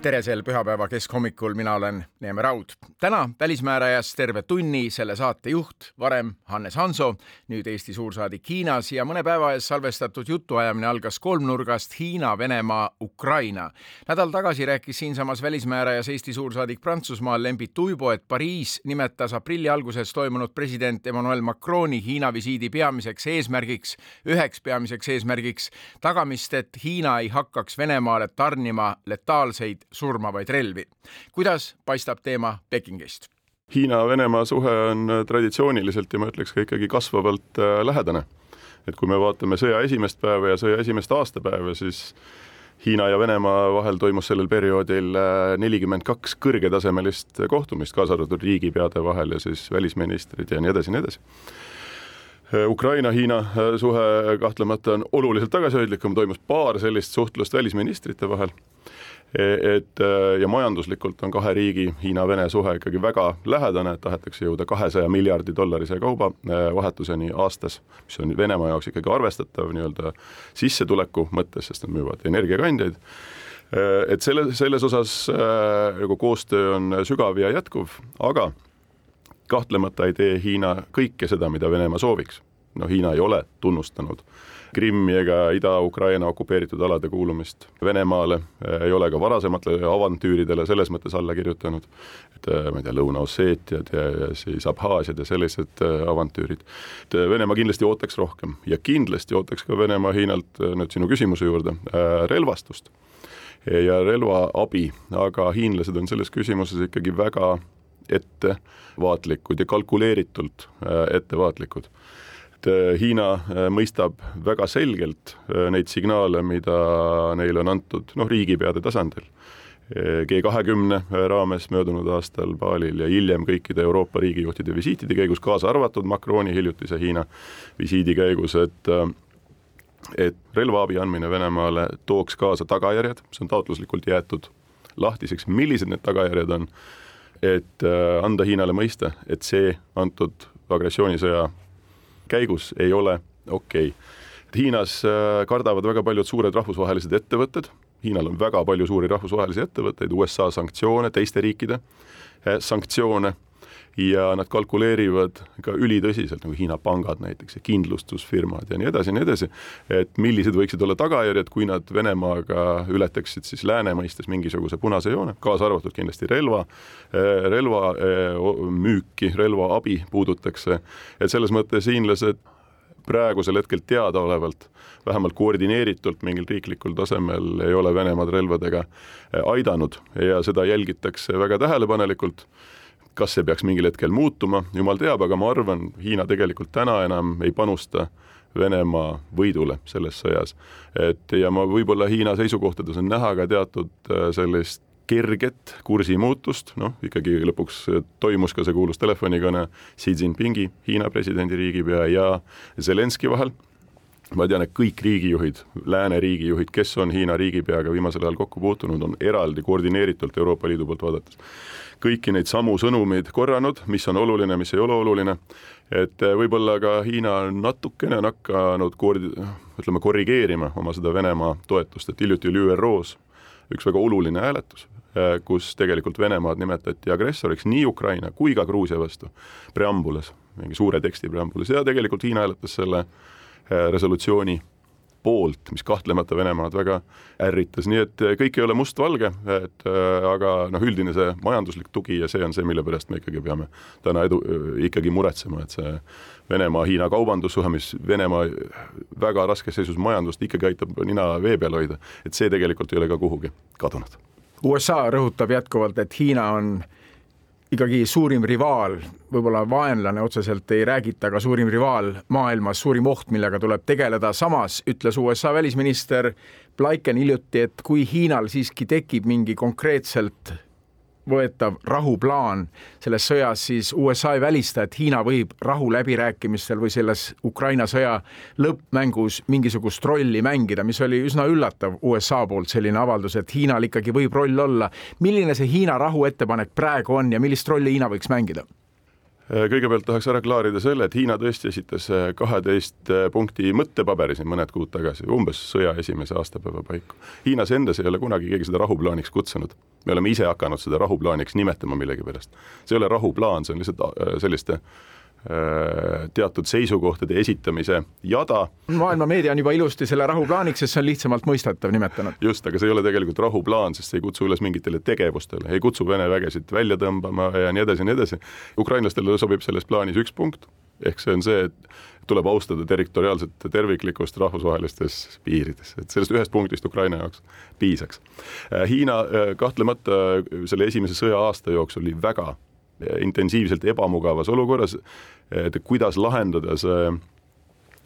tere sel pühapäeva keskhommikul, mina olen Neeme Raud. täna Välismäärajas terve tunni selle saate juht, varem Hannes Hanso, nüüd Eesti suursaadik Hiinas ja mõne päeva eest salvestatud jutuajamine algas kolmnurgast Hiina, Venemaa, Ukraina. nädal tagasi rääkis siinsamas Välismäärajas Eesti suursaadik Prantsusmaal Lembit Uibo, et Pariis nimetas aprilli alguses toimunud president Emmanuel Macroni Hiina visiidi peamiseks eesmärgiks, üheks peamiseks eesmärgiks tagamist, et Hiina ei hakkaks Venemaale tarnima letaalseid surmavaid relvi. kuidas paistab teema Pekingist? Hiina-Venemaa suhe on traditsiooniliselt ja ma ütleks ka ikkagi kasvavalt äh, lähedane. et kui me vaatame sõja esimest päeva ja sõja esimest aastapäeva, siis Hiina ja Venemaa vahel toimus sellel perioodil äh, nelikümmend kaks kõrgetasemelist kohtumist, kaasa arvatud riigipeade vahel ja siis välisministrid ja nii edasi ja nii edasi. Äh, Ukraina-Hiina suhe kahtlemata on oluliselt tagasihoidlikum, toimus paar sellist suhtlust välisministrite vahel et äh, ja majanduslikult on kahe riigi, Hiina-Vene suhe ikkagi väga lähedane, et tahetakse jõuda kahesaja miljardi dollarise kaubavahetuseni äh, aastas, mis on Venemaa jaoks ikkagi arvestatav nii-öelda sissetuleku mõttes, sest nad müüvad energiakandjaid. Et selle, selles osas nagu koostöö on sügav ja jätkuv, aga kahtlemata ei tee Hiina kõike seda, mida Venemaa sooviks. no Hiina ei ole tunnustanud äh, Krimmi ega Ida-Ukraina okupeeritud alade kuulumist Venemaale, äh, ei ole ka varasematele avantüüridele selles mõttes alla kirjutanud, et äh, ma ei tea, Lõuna-Osseetiad ja, ja siis Abhaasiad ja sellised äh, avantüürid. et Venemaa kindlasti ootaks rohkem ja kindlasti ootaks ka Venemaa Hiinalt, nüüd sinu küsimuse juurde, relvastust ja relvaabi, aga hiinlased on selles küsimuses ikkagi väga ettevaatlikud ja kalkuleeritult ettevaatlikud et äh, Hiina äh, mõistab väga selgelt äh, neid signaale, mida neile on antud noh, riigipeade tasandil. G kahekümne raames möödunud aastal Balil ja hiljem kõikide Euroopa riigijuhtide visiitide käigus, kaasa arvatud Macroni hiljutise Hiina visiidi käigus, et et relvaabi andmine Venemaale tooks kaasa tagajärjed, see on taotluslikult jäetud lahtiseks, millised need tagajärjed on, et anda Hiinale mõista, et see antud agressioonisõja käigus ei ole okei okay. Hiinas äh, kardavad väga paljud suured rahvusvahelised ettevõtted, Hiinal on väga palju suuri rahvusvahelisi ettevõtteid, USA sanktsioone, teiste riikide äh, sanktsioone ja nad kalkuleerivad ka ülitõsiselt, nagu Hiina pangad näiteks ja kindlustusfirmad ja nii edasi ja nii edasi, et millised võiksid olla tagajärjed, kui nad Venemaaga ületaksid siis lääne mõistes mingisuguse punase joone, kaasa arvatud kindlasti relva, äh, relva müüki, relvaabi puudutaks see, et selles mõttes hiinlased praegusel hetkel teadaolevalt vähemalt koordineeritult mingil riiklikul tasemel ei ole Venemaad relvadega eh, aidanud ja seda jälgitakse väga tähelepanelikult. Kas see peaks mingil hetkel muutuma, jumal teab, aga ma arvan, Hiina tegelikult täna enam ei panusta Venemaa võidule selles sõjas. et ja ma võib-olla Hiina seisukohtades on näha ka teatud eh, sellist kerget kursimuutust, noh ikkagi lõpuks toimus ka see kuulus telefonikõne Xi Jinpingi, Hiina presidendi riigipea ja Zelenski vahel ma tean, et kõik riigijuhid, lääne riigijuhid, kes on Hiina riigipeaga viimasel ajal kokku puutunud, on eraldi koordineeritult Euroopa Liidu poolt vaadates kõiki neid samu sõnumeid korranud, mis on oluline, mis ei ole oluline, et võib-olla ka Hiina natukene on hakanud koordi-, ütleme, korrigeerima oma seda Venemaa toetust, et hiljuti oli ÜRO-s üks väga oluline hääletus, Äh, kus tegelikult Venemaad nimetati agressoriks nii Ukraina kui ka Gruusia vastu preambulas, mingi suure teksti preambulas ja tegelikult Hiina hääletas selle äh, resolutsiooni poolt, mis kahtlemata Venemaad väga ärritas, nii et äh, kõik ei ole mustvalge, et aga noh, üldine see majanduslik tugi ja see on see, mille pärast me ikkagi peame täna edu, ikkagi muretsema, et see Venemaa-Hiina kaubandussuhe, mis Venemaa väga raskes seisus majandust ikkagi aitab nina vee peal hoida, et see tegelikult ei ole ka kuhugi kadunud. USA rõhutab jätkuvalt, et Hiina on ikkagi suurim rivaal, võib-olla vaenlane otseselt ei räägita, aga suurim rivaal maailmas, suurim oht, millega tuleb tegeleda. samas ütles USA välisminister Blinken hiljuti, et kui Hiinal siiski tekib mingi konkreetselt võetav rahuplaan selles sõjas, siis USA ei välista, et Hiina võib rahuläbirääkimistel või selles Ukraina sõja lõppmängus mingisugust rolli mängida, mis oli üsna üllatav USA poolt selline avaldus, et Hiinal ikkagi võib roll olla. milline see Hiina rahuettepanek praegu on ja millist rolli Hiina võiks mängida? Kõigepealt tahaks ära klaarida selle, et Hiina tõesti esitas kaheteist punkti mõttepaberi siin mõned kuud tagasi, umbes sõja esimese aastapäeva paiku. Hiinas endas ei ole kunagi keegi seda rahuplaaniks kutsunud. me oleme ise hakanud seda rahuplaaniks nimetama millegipärast. see ei ole rahuplaan, see on lihtsalt äh, selliste Äh, teatud seisukohtade esitamise jada. maailma meedia on juba ilusti selle rahuplaaniks, sest see on lihtsamalt mõistetav nimetanud. just, aga see ei ole tegelikult rahuplaan, sest see ei kutsu üles mingitele tegevustele, ei kutsu Vene vägesid välja tõmbama ja nii edasi ja nii edasi. ukrainlastele sobib selles plaanis üks punkt, ehk see on see, et tuleb austada territoriaalset terviklikkust rahvusvahelistes piirides, et sellest ühest punktist Ukraina jaoks piisaks. Äh, Hiina äh, kahtlemata selle esimese sõja aasta jooksul oli väga intensiivselt ebamugavas olukorras, et kuidas lahendada see,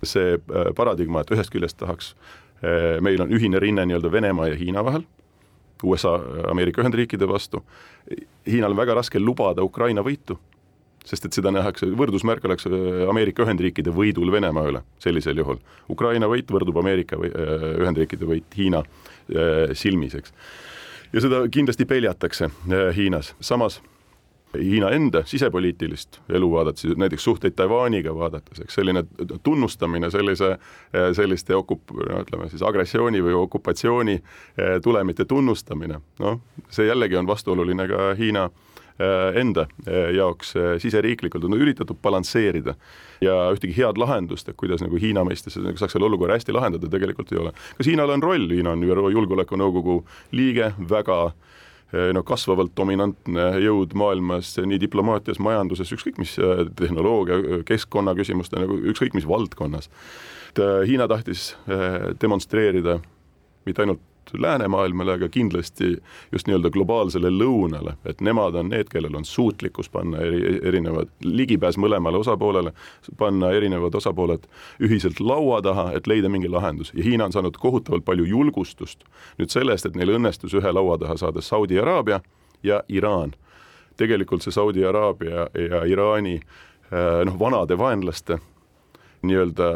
see äh, paradigma, et ühest küljest tahaks, äh, meil on ühine rinne nii-öelda Venemaa ja Hiina vahel, USA, Ameerika Ühendriikide vastu, Hiinal on väga raske lubada Ukraina võitu, sest et seda nähakse, võrdusmärk oleks äh, Ameerika Ühendriikide võidul Venemaa üle sellisel juhul. Ukraina võit võrdub Ameerika või Ühendriikide võit Hiina silmis, eks. ja seda kindlasti peljatakse Hiinas, samas Hiina enda sisepoliitilist elu vaadates, näiteks suhteid Taiwaniga vaadates, eks selline tunnustamine sellise, selliste okup-, no ütleme siis agressiooni või okupatsiooni eh, tulemite tunnustamine, noh, see jällegi on vastuoluline ka Hiina eh, enda eh, jaoks siseriiklikult. On üritatud balansseerida ja ühtegi head lahendust, et kuidas nagu Hiina mõistes nagu saaks selle olukorra hästi lahendada, tegelikult ei ole. kas Hiinal on roll, Hiina on ÜRO Julgeolekunõukogu liige, väga äh, no kasvavalt dominantne jõud maailmas nii diplomaatias, majanduses, ükskõik mis eh, tehnoloogia, keskkonna küsimuste nagu ükskõik mis valdkonnas. et eh, Hiina tahtis demonstreerida mitte ainult läänemaailmale, aga kindlasti just nii-öelda globaalsele lõunale, et nemad on need, kellel on suutlikkus panna eri, erinevad, ligipääs mõlemale osapoolele, panna erinevad osapooled ühiselt laua taha, et leida mingi lahendus ja Hiina on saanud kohutavalt palju julgustust nüüd sellest, et neil õnnestus ühe laua taha saada Saudi Araabia ja Iraan. tegelikult see Saudi Araabia ja Iraani noh, vanade vaenlaste nii-öelda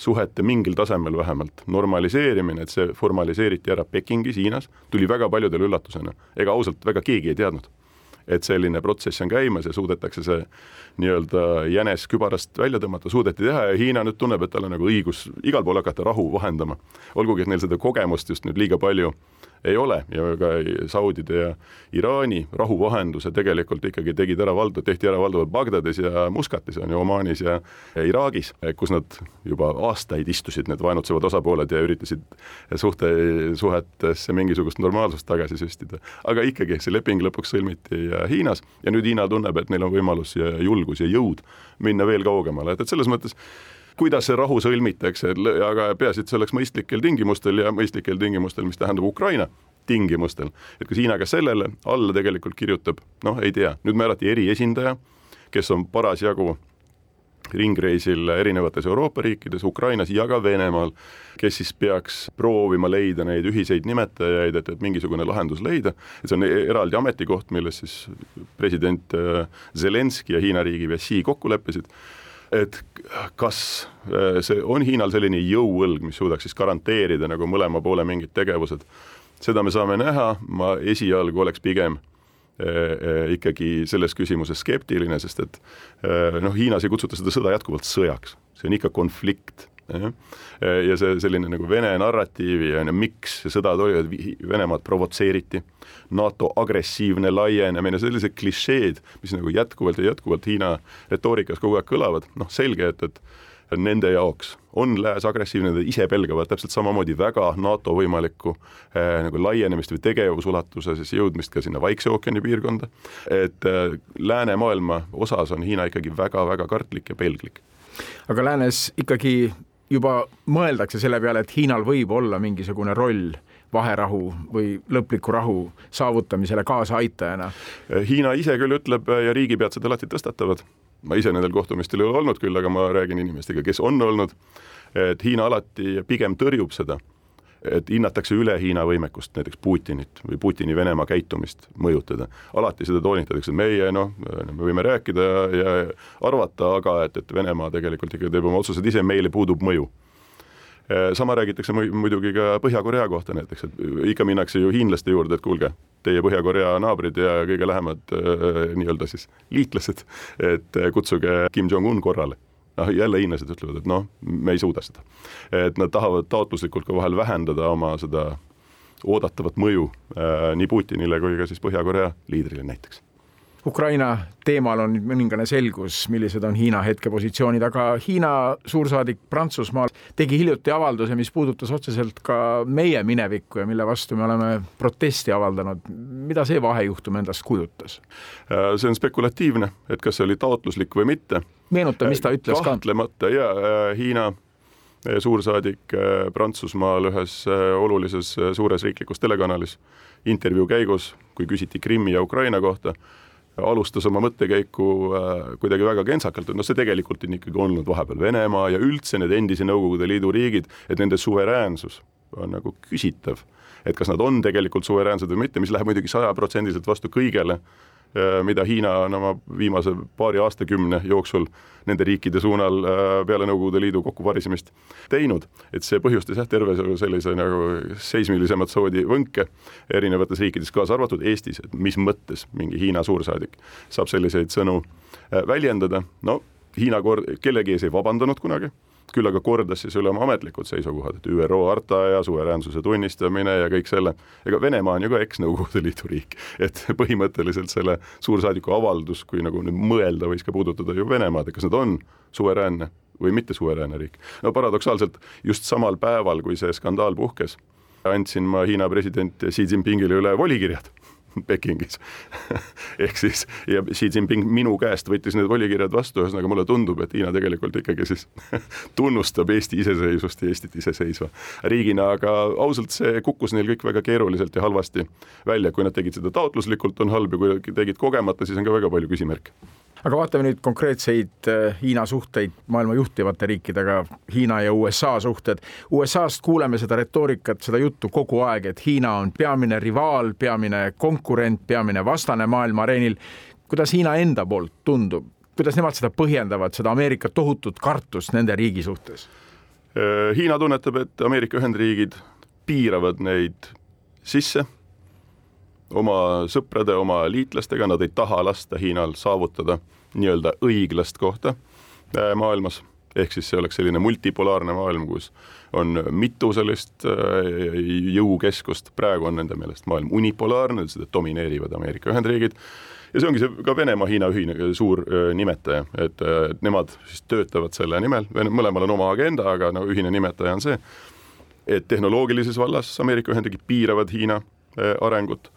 suhete mingil tasemel vähemalt normaliseerimine, et see formaliseeriti ära Pekingis, Hiinas, tuli väga paljudele üllatusena. ega ausalt, väga keegi ei teadnud, et selline protsess on käimas ja suudetakse see nii-öelda jänes kübarast välja tõmmata, suudeti teha ja Hiina nüüd tunneb, et tal on nagu õigus igal pool hakata rahu vahendama. olgugi, et neil seda kogemust just nüüd liiga palju ei ole ja ka Saudide ja Iraani rahuvahenduse tegelikult ikkagi tegid ära valdu, tehti ära valdavalt Bagdadis ja Muscatis on ju, Omaanis ja, ja Iraagis, kus nad juba aastaid istusid, need vaenutsevad osapooled ja üritasid suhte, suhetesse mingisugust normaalsust tagasi süstida. aga ikkagi, see leping lõpuks sõlmiti Hiinas ja nüüd Hiina tunneb, et neil on võimalus ja julgus ja jõud minna veel kaugemale, et, et selles mõttes kuidas see rahu sõlmitakse, aga peaasi, et see oleks mõistlikel tingimustel ja mõistlikel tingimustel, mis tähendab Ukraina tingimustel. et kas Hiina ka sellele alla tegelikult kirjutab, noh, ei tea, nüüd määrati eriesindaja, kes on parasjagu ringreisil erinevates Euroopa riikides, Ukrainas ja ka Venemaal, kes siis peaks proovima leida neid ühiseid nimetajaid, et, et mingisugune lahendus leida, et see on eraldi ametikoht, milles siis president äh, Zelenskõi ja Hiina riigiväsi kokku leppisid et kas äh, see on Hiinal selline jõuõlg, mis suudaks siis garanteerida nagu mõlema poole mingid tegevused, seda me saame näha, ma esialgu oleks pigem äh, äh, ikkagi selles küsimuses skeptiline, sest et noh, Hiinas ei kutsuta seda sõda jätkuvalt sõjaks, see on ikka konflikt ja see selline nagu Vene narratiivi on ju, miks see sõda tuli, et Venemaad provotseeriti, NATO agressiivne laienemine, sellised klišeed, mis nagu jätkuvalt ja jätkuvalt Hiina retoorikas kogu aeg kõlavad, noh selge, et, et nende jaoks on lääs agressiivne, nad ise pelgavad täpselt samamoodi väga NATO võimalikku eh, nagu laienemist või tegevusulatuse siis jõudmist ka sinna Vaikse ookeani piirkonda. et eh, läänemaailma osas on Hiina ikkagi väga-väga kartlik ja pelglik. Aga läänes ikkagi juba mõeldakse selle peale, et Hiinal võib olla mingisugune roll vaherahu või lõpliku rahu saavutamisele kaasaaitajana? Hiina ise küll ütleb ja riigipead seda alati tõstatavad, ma ise nendel kohtumistel ei ole olnud küll, aga ma räägin inimestega, kes on olnud, et Hiina alati pigem tõrjub seda et hinnatakse üle Hiina võimekust näiteks Putinit või Putini Venemaa käitumist mõjutada. alati seda toonitatakse, meie noh, me võime rääkida ja, ja arvata, aga et, et Venemaa tegelikult ikka teeb oma otsused ise, meile puudub mõju sama räägitakse muidugi ka Põhja-Korea kohta näiteks, et ikka minnakse ju hiinlaste juurde, et kuulge, teie Põhja-Korea naabrid ja kõige lähemad äh, nii-öelda siis liitlased, et kutsuge Kim Jong-un korrale noh, jälle hiinlased ütlevad, et noh, me ei suuda seda. et nad tahavad taotluslikult ka vahel vähendada oma seda oodatavat mõju äh, nii Putinile kui ka siis Põhja-Korea liidrile näiteks Ukraina teemal on mõningane selgus, millised on Hiina hetkepositsioonid, aga Hiina suursaadik Prantsusmaal tegi hiljuti avalduse, mis puudutas otseselt ka meie minevikku ja mille vastu me oleme protesti avaldanud. mida see vahejuhtum endast kujutas? Äh, see on spekulatiivne, et kas see oli taotluslik või mitte. meenuta, mis ta ütles ka? kahtlemata ja äh, Hiina suursaadik äh, Prantsusmaal ühes olulises suures riiklikus telekanalis intervjuu käigus, kui küsiti Krimmi ja Ukraina kohta alustas oma mõttekäiku äh, kuidagi väga kentsakalt, et noh, see tegelikult on ikkagi olnud vahepeal Venemaa ja üldse need endise Nõukogude Liidu riigid, et nende suveräänsus on nagu küsitav. et kas nad on tegelikult suveräänsed või mitte, mis läheb muidugi sajaprotsendiliselt vastu kõigele mida Hiina on oma viimase paari aastakümne jooksul nende riikide suunal äh, peale Nõukogude Liidu kokkuvarisemist teinud, et see põhjustas jah, terve sellise nagu seismilisemat soodi võnke erinevates riikides, kaasa arvatud Eestis, et mis mõttes mingi Hiina suursaadik saab selliseid sõnu äh, väljendada, no Hiina kord, kellegi ees ei vabandanud kunagi küll aga kordas siis üle oma ametlikud seisukohad, et ÜRO harta ja suveräänsuse tunnistamine ja kõik selle, ega Venemaa on ju ka eks-Nõukogude Liidu riik, et põhimõtteliselt selle suursaadiku avaldus, kui nagu nüüd mõelda, võis ka puudutada ju Venemaad, et kas nad on suveräänne või mitte suveräänne riik. no paradoksaalselt just samal päeval, kui see skandaal puhkes, andsin ma Hiina president Xi Jinpingile üle volikirjad Pekingis. Ehk siis ja Xi Jinping minu käest võttis need volikirjad vastu, ühesõnaga mulle tundub, et Hiina tegelikult ikkagi siis tunnustab Eesti iseseisvust ja Eestit iseseisva riigina, aga ausalt, see kukkus neil kõik väga keeruliselt ja halvasti välja, kui nad tegid seda taotluslikult, on halb ja kui tegid kogemata, siis on ka väga palju küsimärke aga vaatame nüüd konkreetseid äh, Hiina suhteid maailma juhtivate riikidega, Hiina ja USA suhted. USA-st kuuleme seda retoorikat, seda juttu kogu aeg, et Hiina on peamine rivaal, peamine konkurent, peamine vastane maailma areenil. kuidas Hiina enda poolt tundub, kuidas nemad seda põhjendavad, seda Ameerika tohutut kartust nende riigi suhtes? Äh, Hiina tunnetab, et Ameerika Ühendriigid piiravad neid sisse oma sõprade, oma liitlastega, nad ei taha lasta Hiinal saavutada nii-öelda õiglast kohta äh, maailmas, ehk siis see oleks selline multipolaarne maailm, kus on mitu sellist äh, jõukeskust, praegu on nende meelest maailm unipolaarne, seda domineerivad Ameerika Ühendriigid. Ja see ongi see ka Venemaa-Hiina ühine suur äh, nimetaja, et nemad siis töötavad selle nimel, mõlemal on oma agenda, aga no ühine nimetaja on see, et tehnoloogilises vallas Ameerika Ühendriigid piiravad Hiina arengut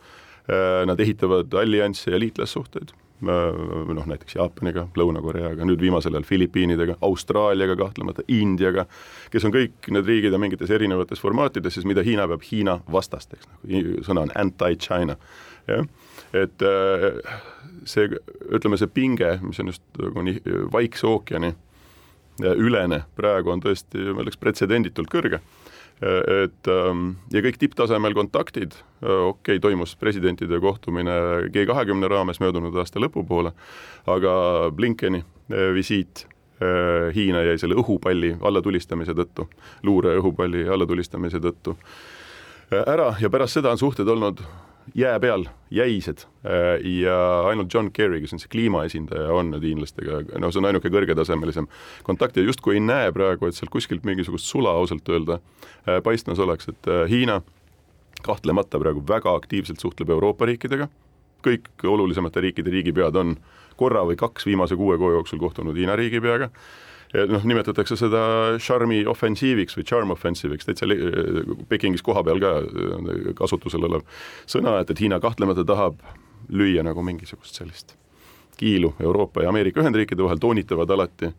nad ehitavad alliansse ja liitlassuhteid, äh, noh näiteks Jaapaniga, Lõuna-Koreaga, nüüd viimasel ajal Filipiinidega, Austraaliaga kahtlemata, Indiaga, kes on kõik need riigid on mingites erinevates formaatides, siis mida Hiina peab Hiina vastasteks, nagu sõna on anti-China, jah, et äh, see, ütleme, see pinge, mis on just nagu nii Vaikse ookeani ülene, praegu on tõesti, ma ütleks, pretsedenditult kõrge et ähm, ja kõik tipptasemel kontaktid, äh, okei okay,, toimus presidentide kohtumine G kahekümne raames möödunud aasta lõpupoole, aga Blinkeni äh, visiit äh, Hiina jäi selle õhupalli allatulistamise tõttu, luure õhupalli allatulistamise tõttu ära. Ja pärast seda on suhted olnud jää peal, jäised. Äh, ja ainult John Kerry, kes on see kliimaesindaja, on nüüd hiinlastega, no see on ainuke kõrgetasemelisem kontakt ja justkui ei näe praegu, et sealt kuskilt mingisugust sula ausalt öelda äh, paistmas oleks, et äh, Hiina kahtlemata praegu väga aktiivselt suhtleb Euroopa riikidega, kõik olulisemate riikide riigipead on korra või kaks viimase kuue kuu jooksul kohtunud Hiina riigipeaga noh, nimetatakse seda charmi ofensiiviks või charm offensive'iks, täitsa Pekingis kohapeal ka äh, kasutusel olev sõna, et, et Hiina kahtlemata tahab lüüa nagu mingisugust sellist kiilu Euroopa ja Ameerika Ühendriikide vahel, toonitavad alati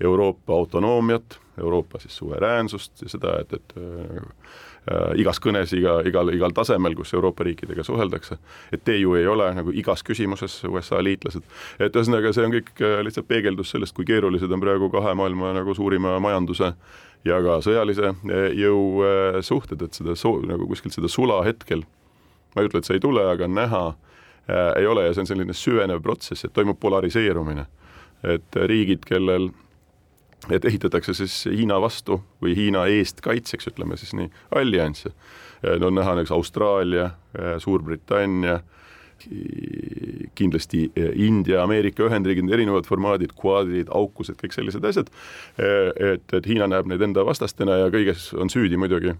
Euroopa autonoomiat, Euroopa siis suveräänsust ja seda, et, et äh, igas kõnes, iga, igal, igal tasemel, kus Euroopa riikidega suheldakse, et te ju ei ole nagu igas küsimuses USA liitlased. et ühesõnaga, see on kõik äh, lihtsalt peegeldus sellest, kui keerulised on praegu kahe maailma nagu suurima majanduse ja ka sõjalise äh, jõu äh, suhted, et seda so-, nagu kuskilt seda sula hetkel, ma ei ütle, et see ei tule, aga näha äh, ei ole ja see on selline süvenev protsess, et toimub polariseerumine. et riigid, kellel et ehitatakse siis Hiina vastu või Hiina eest kaitseks, ütleme siis nii, alliansse. no on näha näiteks Austraalia, Suurbritannia, kindlasti India, Ameerika Ühendriigid, erinevad formaadid, kvaadrid, aukused, kõik sellised asjad. et, et Hiina näeb neid enda vastastena ja kõiges on süüdi muidugi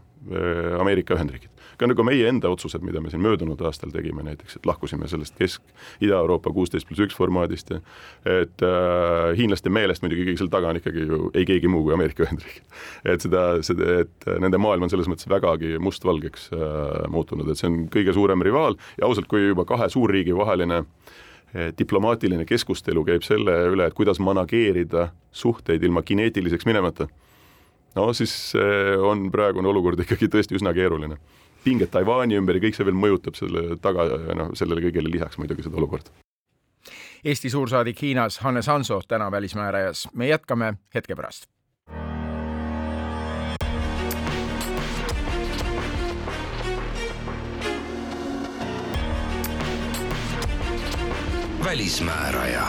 Ameerika Ühendriigid ka nagu meie enda otsused, mida me siin möödunud aastal tegime näiteks, et lahkusime sellest Kesk, Ida-Euroopa kuusteist pluss üks formaadist ja et äh, hiinlaste meelest muidugi kõige selle taga on ikkagi ju ei keegi muu kui Ameerika Ühendriigid. et seda, seda, et nende maailm on selles mõttes vägagi mustvalgeks äh, muutunud, et see on kõige suurem rivaal ja ausalt, kui juba kahe suurriigi vaheline äh, diplomaatiline keskustelu käib selle üle, et kuidas manageerida suhteid ilma kineetiliseks minemata, no siis äh, on praegune olukord ikkagi tõesti üsna keeruline pinged Taiwan'i ümber ja kõik see veel mõjutab selle taga, noh, sellele kõigele lisaks muidugi seda olukorda. Eesti suursaadik Hiinas Hannes Hanso täna Välismäärajas. me jätkame hetke pärast. välismääraja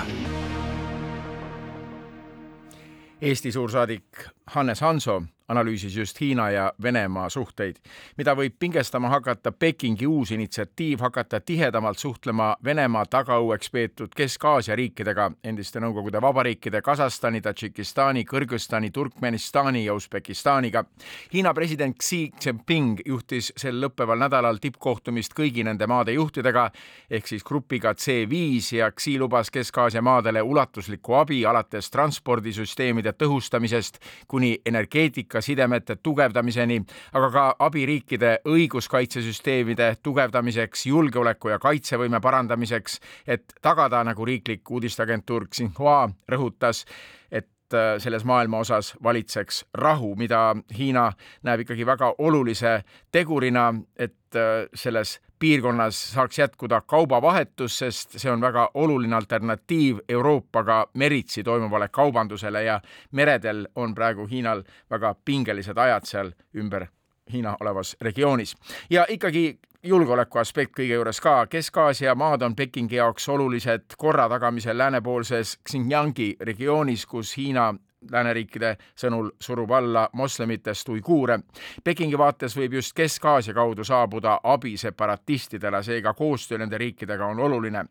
Eesti suursaadik Hannes Hanso analüüsis just Hiina ja Venemaa suhteid, mida võib pingestama hakata Pekingi uus initsiatiiv hakata tihedamalt suhtlema Venemaa tagaõueks peetud Kesk-Aasia riikidega, endiste Nõukogude vabariikide Kasahstani, Tadžikistani, Kõrgõzstani, Turkmenistani ja Usbekistaniga. Hiina president Xi Jinping juhtis sel lõppeval nädalal tippkohtumist kõigi nende maade juhtidega ehk siis grupiga C5 ja Xi lubas Kesk-Aasia maadele ulatuslikku abi alates transpordisüsteemide tõhustamisest kuni energeetika sidemete tugevdamiseni, aga ka abiriikide õiguskaitsesüsteemide tugevdamiseks, julgeoleku ja kaitsevõime parandamiseks, et tagada, nagu riiklik uudisteagentuur Xinhua rõhutas, et äh, selles maailma osas valitseks rahu, mida Hiina näeb ikkagi väga olulise tegurina, et äh, selles piirkonnas saaks jätkuda kaubavahetus, sest see on väga oluline alternatiiv Euroopaga meritsi toimuvale kaubandusele ja meredel on praegu Hiinal väga pingelised ajad seal ümber Hiina olevas regioonis. ja ikkagi julgeoleku aspekt kõige juures ka. Kesk-Aasia maad on Pekingi jaoks olulised korra tagamisel läänepoolses Xinjiangi regioonis, kus Hiina lääneriikide sõnul surub alla moslemitest uiguure. Pekingi vaates võib just Kesk-Aasia kaudu saabuda abi separatistidele, seega koostöö nende riikidega on oluline.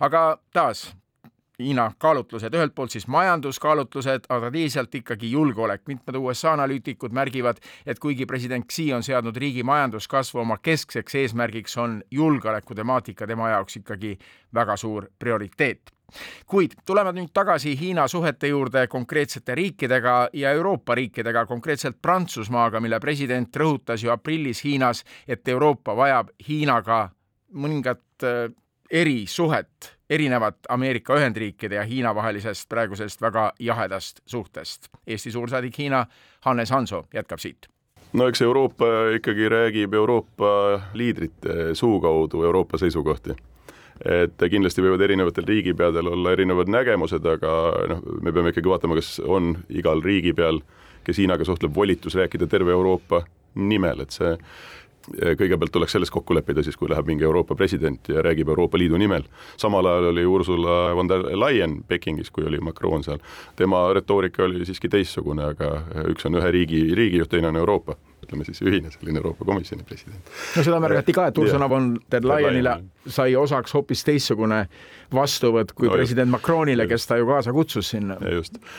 aga taas, Hiina kaalutlused, ühelt poolt siis majanduskaalutlused, aga teisalt ikkagi julgeolek. mitmed USA analüütikud märgivad, et kuigi president Xi on seadnud riigi majanduskasvu oma keskseks eesmärgiks, on julgeolekutemaatika tema jaoks ikkagi väga suur prioriteet. Kuid tuleme nüüd tagasi Hiina suhete juurde konkreetsete riikidega ja Euroopa riikidega, konkreetselt Prantsusmaaga, mille president rõhutas ju aprillis Hiinas, et Euroopa vajab Hiinaga mõningat äh, erisuhet, erinevat Ameerika Ühendriikide ja Hiina vahelisest praegusest väga jahedast suhtest. Eesti suursaadik Hiina Hannes Hanso jätkab siit. No eks Euroopa ikkagi räägib Euroopa liidrite suu kaudu Euroopa seisukohti. Et kindlasti võivad erinevatel riigipeadel olla erinevad nägemused, aga noh, me peame ikkagi vaatama, kas on igal riigipeal, kes Hiinaga suhtleb, volitus rääkida terve Euroopa nimel, et see kõigepealt tuleks selles kokku leppida siis, kui läheb mingi Euroopa president ja räägib Euroopa Liidu nimel. samal ajal oli Ursula von der Leyen Pekingis, kui oli Macron seal. tema retoorika oli siiski teistsugune, aga üks on ühe riigi, riigijuht, teine on Euroopa, ütleme siis ühine selline Euroopa Komisjoni president. no seda märgati ka, et Ursula von der Leyenile sai osaks hoopis teistsugune vastuvõtt kui no, president Macronile, kes ta ju kaasa kutsus sinna.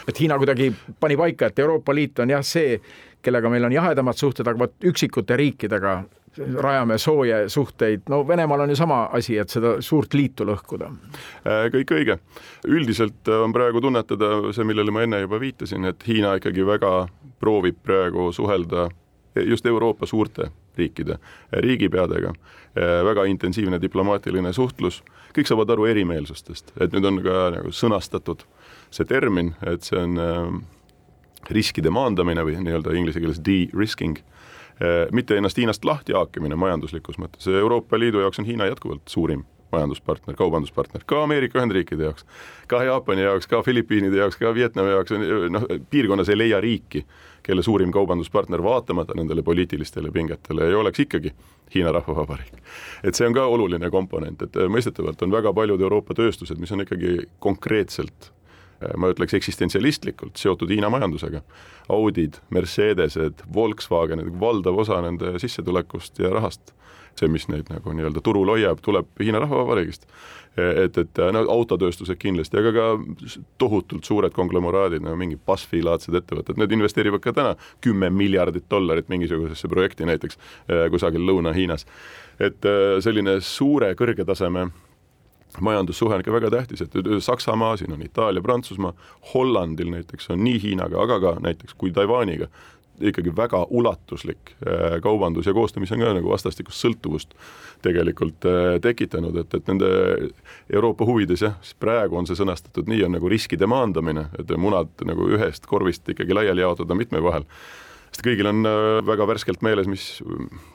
et Hiina kuidagi pani paika, et Euroopa Liit on jah, see, kellega meil on jahedamad suhted, aga vot üksikute riikidega rajame sooje suhteid, no Venemaal on ju sama asi, et seda suurt liitu lõhkuda. Äh, kõik õige. üldiselt on praegu tunnetada see, millele ma enne juba viitasin, et Hiina ikkagi väga proovib praegu suhelda just Euroopa suurte riikide riigipeadega, äh, väga intensiivne diplomaatiline suhtlus, kõik saavad aru erimeelsustest, et nüüd on ka nagu sõnastatud see termin, et see on äh, riskide maandamine või nii-öelda inglise keeles de-risking, mitte ennast Hiinast lahti haakimine majanduslikus mõttes, Euroopa Liidu jaoks on Hiina jätkuvalt suurim majanduspartner, kaubanduspartner, ka Ameerika Ühendriikide jaoks, ka Jaapani jaoks, ka Filipiinide jaoks, ka Vietnami jaoks, noh, piirkonnas ei leia riiki, kelle suurim kaubanduspartner vaatamata nendele poliitilistele pingetele ei oleks ikkagi Hiina Rahvavabariik. et see on ka oluline komponent, et mõistetavalt on väga paljud Euroopa tööstused, mis on ikkagi konkreetselt ma ütleks eksistentsialistlikult seotud Hiina majandusega. Audid, Mercedesed, Volkswagenid, valdav osa nende sissetulekust ja rahast see, mis neid nagu nii-öelda turul hoiab, tuleb Hiina Rahvavabariigist. et, et no autotööstused kindlasti, aga ka tohutult suured konglomeraadid, nagu mingi BuzzFeed-laadsed ettevõtted, need investeerivad ka täna kümme miljardit dollarit mingisugusesse projekti näiteks kusagil Lõuna-Hiinas. et selline suure kõrge taseme majandussuhe on ikka väga tähtis, et Saksamaa, siin on Itaalia, Prantsusmaa, Hollandil näiteks on nii Hiinaga, aga ka näiteks kui Taiwaniga ikkagi väga ulatuslik äh, kaubandus ja koostöö, mis on ka nagu vastastikust sõltuvust tegelikult äh, tekitanud, et, et nende Euroopa huvides jah, praegu on see sõnastatud nii, on nagu riskide maandamine, et munad nagu ühest korvist ikkagi laiali jaotada mitme vahel sest kõigil on äh, väga värskelt meeles, mis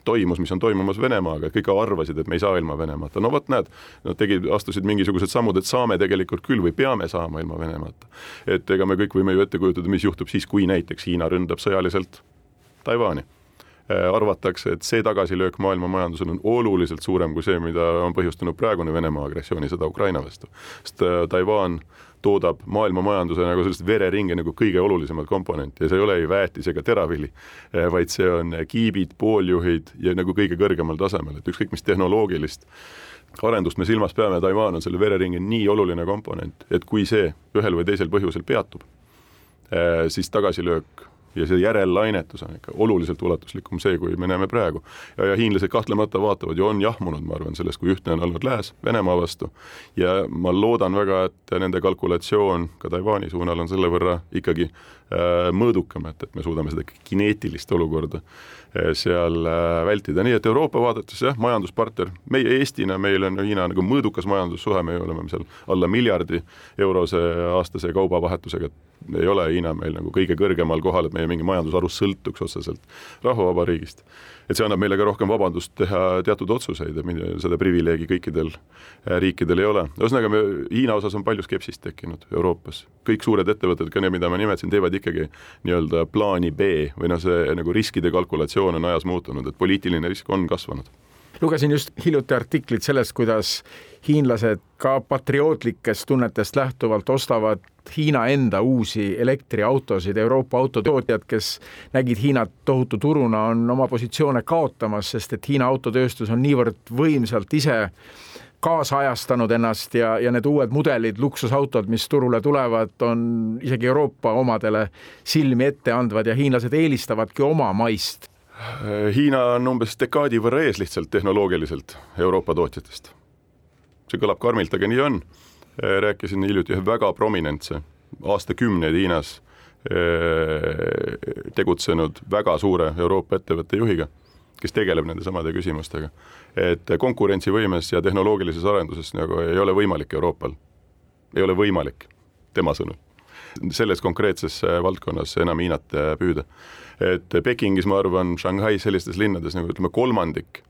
toimus, mis on toimumas Venemaaga, kõik arvasid, et me ei saa ilma Venemaata, no vot näed, nad tegid, astusid mingisugused sammud, et saame tegelikult küll või peame saama ilma Venemaata. et ega me kõik võime ju ette kujutada, mis juhtub siis, kui näiteks Hiina ründab sõjaliselt Taiwan'i äh, arvatakse, et see tagasilöök maailma majandusel on oluliselt suurem kui see, mida on põhjustanud praegune Venemaa agressioonisõda Ukraina vastu. sest äh, Taiwan toodab maailma majanduse nagu sellist vereringe nagu kõige olulisemat komponenti ja see ei ole ei väetis ega teravili, eh, vaid see on kiibid, pooljuhid ja nagu kõige kõrgemal tasemel, et ükskõik mis tehnoloogilist arendust me silmas peame, Taiwan on selle vereringe nii oluline komponent, et kui see ühel või teisel põhjusel peatub, eh, siis tagasilöök ja see järellainetus on ikka oluliselt ulatuslikum see, kui me näeme praegu. ja, ja hiinlased kahtlemata vaatavad ja on jahmunud, ma arvan, sellest, kui ühtne on olnud lääs Venemaa vastu. Ja ma loodan väga, et nende kalkulatsioon ka Taiwan'i suunal on selle võrra ikkagi äh, mõõdukam, et, et me suudame seda kineetilist olukorda äh, seal äh, vältida, nii et Euroopa vaadates jah, majanduspartner, meie Eestina, meil on Hiina nagu mõõdukas majandussuhe, me oleme seal alla miljardi eurose aastase kaubavahetusega. Ei ole Hiina meil nagu kõige kõrgemal kohal, et meie mingi majandusharu sõltuks otseselt rahvavabariigist. et see annab meile ka rohkem vabandust teha teatud otsuseid ja seda privileegi kõikidel äh, riikidel ei ole. ühesõnaga, me Hiina osas on palju skepsist tekkinud Euroopas. kõik suured ettevõtted, ka need, mida ma nimetasin, teevad ikkagi nii-öelda plaani B või noh, see nagu riskide kalkulatsioon on ajas muutunud, et poliitiline risk on kasvanud lugesin just hiljuti artiklit sellest, kuidas hiinlased ka patriootlikest tunnetest lähtuvalt ostavad Hiina enda uusi elektriautosid, Euroopa autotootjad, kes nägid Hiinat tohutu turuna, on oma positsioone kaotamas, sest et Hiina autotööstus on niivõrd võimsalt ise kaasajastanud ennast ja, ja need uued mudelid, luksusautod, mis turule tulevad, on isegi Euroopa omadele silmi ette andvad ja hiinlased eelistavadki oma maist Hiina on umbes dekaadi võrra ees lihtsalt tehnoloogiliselt Euroopa tootjatest. see kõlab karmilt, aga nii on. rääkisin hiljuti ühe väga prominentse, aastakümneid Hiinas eh, tegutsenud väga suure Euroopa ettevõtte juhiga, kes tegeleb nende samade küsimustega. et konkurentsivõimes ja tehnoloogilises arenduses nagu ei ole võimalik Euroopal, ei ole võimalik, tema sõnul, selles konkreetses valdkonnas enam Hiinat püüda. Et Pekingis, ma arvan, Shanghais, sellistes linnades nagu ütleme, kolmandik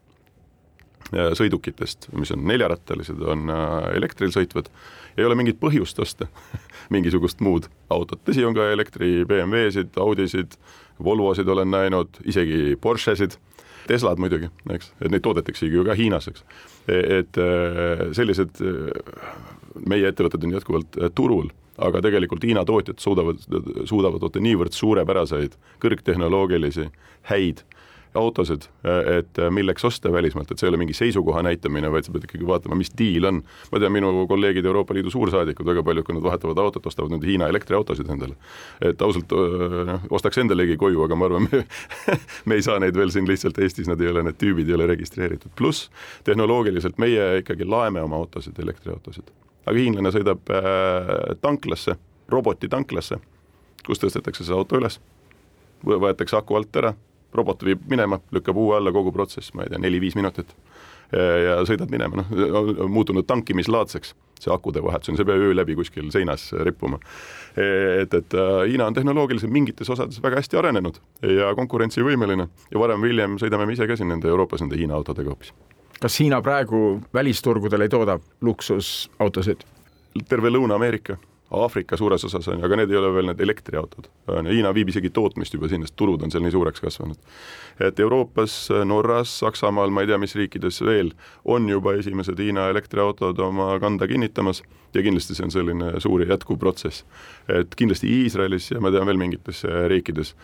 äh, sõidukitest, mis on neljarattalised, on äh, elektril sõitvad, ei ole mingit põhjust osta mingisugust muud autot, tõsi, on ka elektri BMW-sid, Audisid, Volvosid olen näinud, isegi Porschesid, Teslad muidugi, eks, et neid toodetaksegi ju ka Hiinas, eks. E, et äh, sellised meie ettevõtted on jätkuvalt turul aga tegelikult Hiina tootjad suudavad, suudavad toota niivõrd suurepäraseid kõrgtehnoloogilisi häid autosid, et milleks osta välismaalt, et see ei ole mingi seisukoha näitamine, vaid sa pead ikkagi vaatama, mis diil on. ma tean, minu kolleegid Euroopa Liidu suursaadikud, väga paljud, kui nad vahetavad autot, ostavad nüüd Hiina elektriautosid endale. et ausalt noh, ostaks endalegi koju, aga ma arvan, me, me ei saa neid veel siin lihtsalt Eestis, nad ei ole, need tüübid ei ole registreeritud, pluss tehnoloogiliselt meie ikkagi laeme oma autosid, elektriautosid aga hiinlane sõidab äh, tanklasse, robotitanklasse, kus tõstetakse see auto üles, võetakse aku alt ära, robot viib minema, lükkab uue alla, kogu protsess, ma ei tea, neli-viis minutit. ja sõidad minema, noh, muutunud tankimislaadseks see akude vahetus on, see peab öö läbi kuskil seinas rippuma. et, et äh, Hiina on tehnoloogiliselt mingites osades väga hästi arenenud ja konkurentsivõimeline ja varem või hiljem sõidame me ise ka siin nende Euroopas nende Hiina autodega hoopis. Kas Hiina praegu välisturgudel ei tooda luksusautosid? terve Lõuna-Ameerika Aafrika suures osas on ju, aga need ei ole veel need elektriautod. Hiina viib isegi tootmist juba sinna, sest turud on seal nii suureks kasvanud. et Euroopas, Norras, Saksamaal, ma ei tea, mis riikides veel, on juba esimesed Hiina elektriautod oma kanda kinnitamas ja kindlasti see on selline suur ja jätkuv protsess. et kindlasti Iisraelis ja ma tean veel mingites riikides,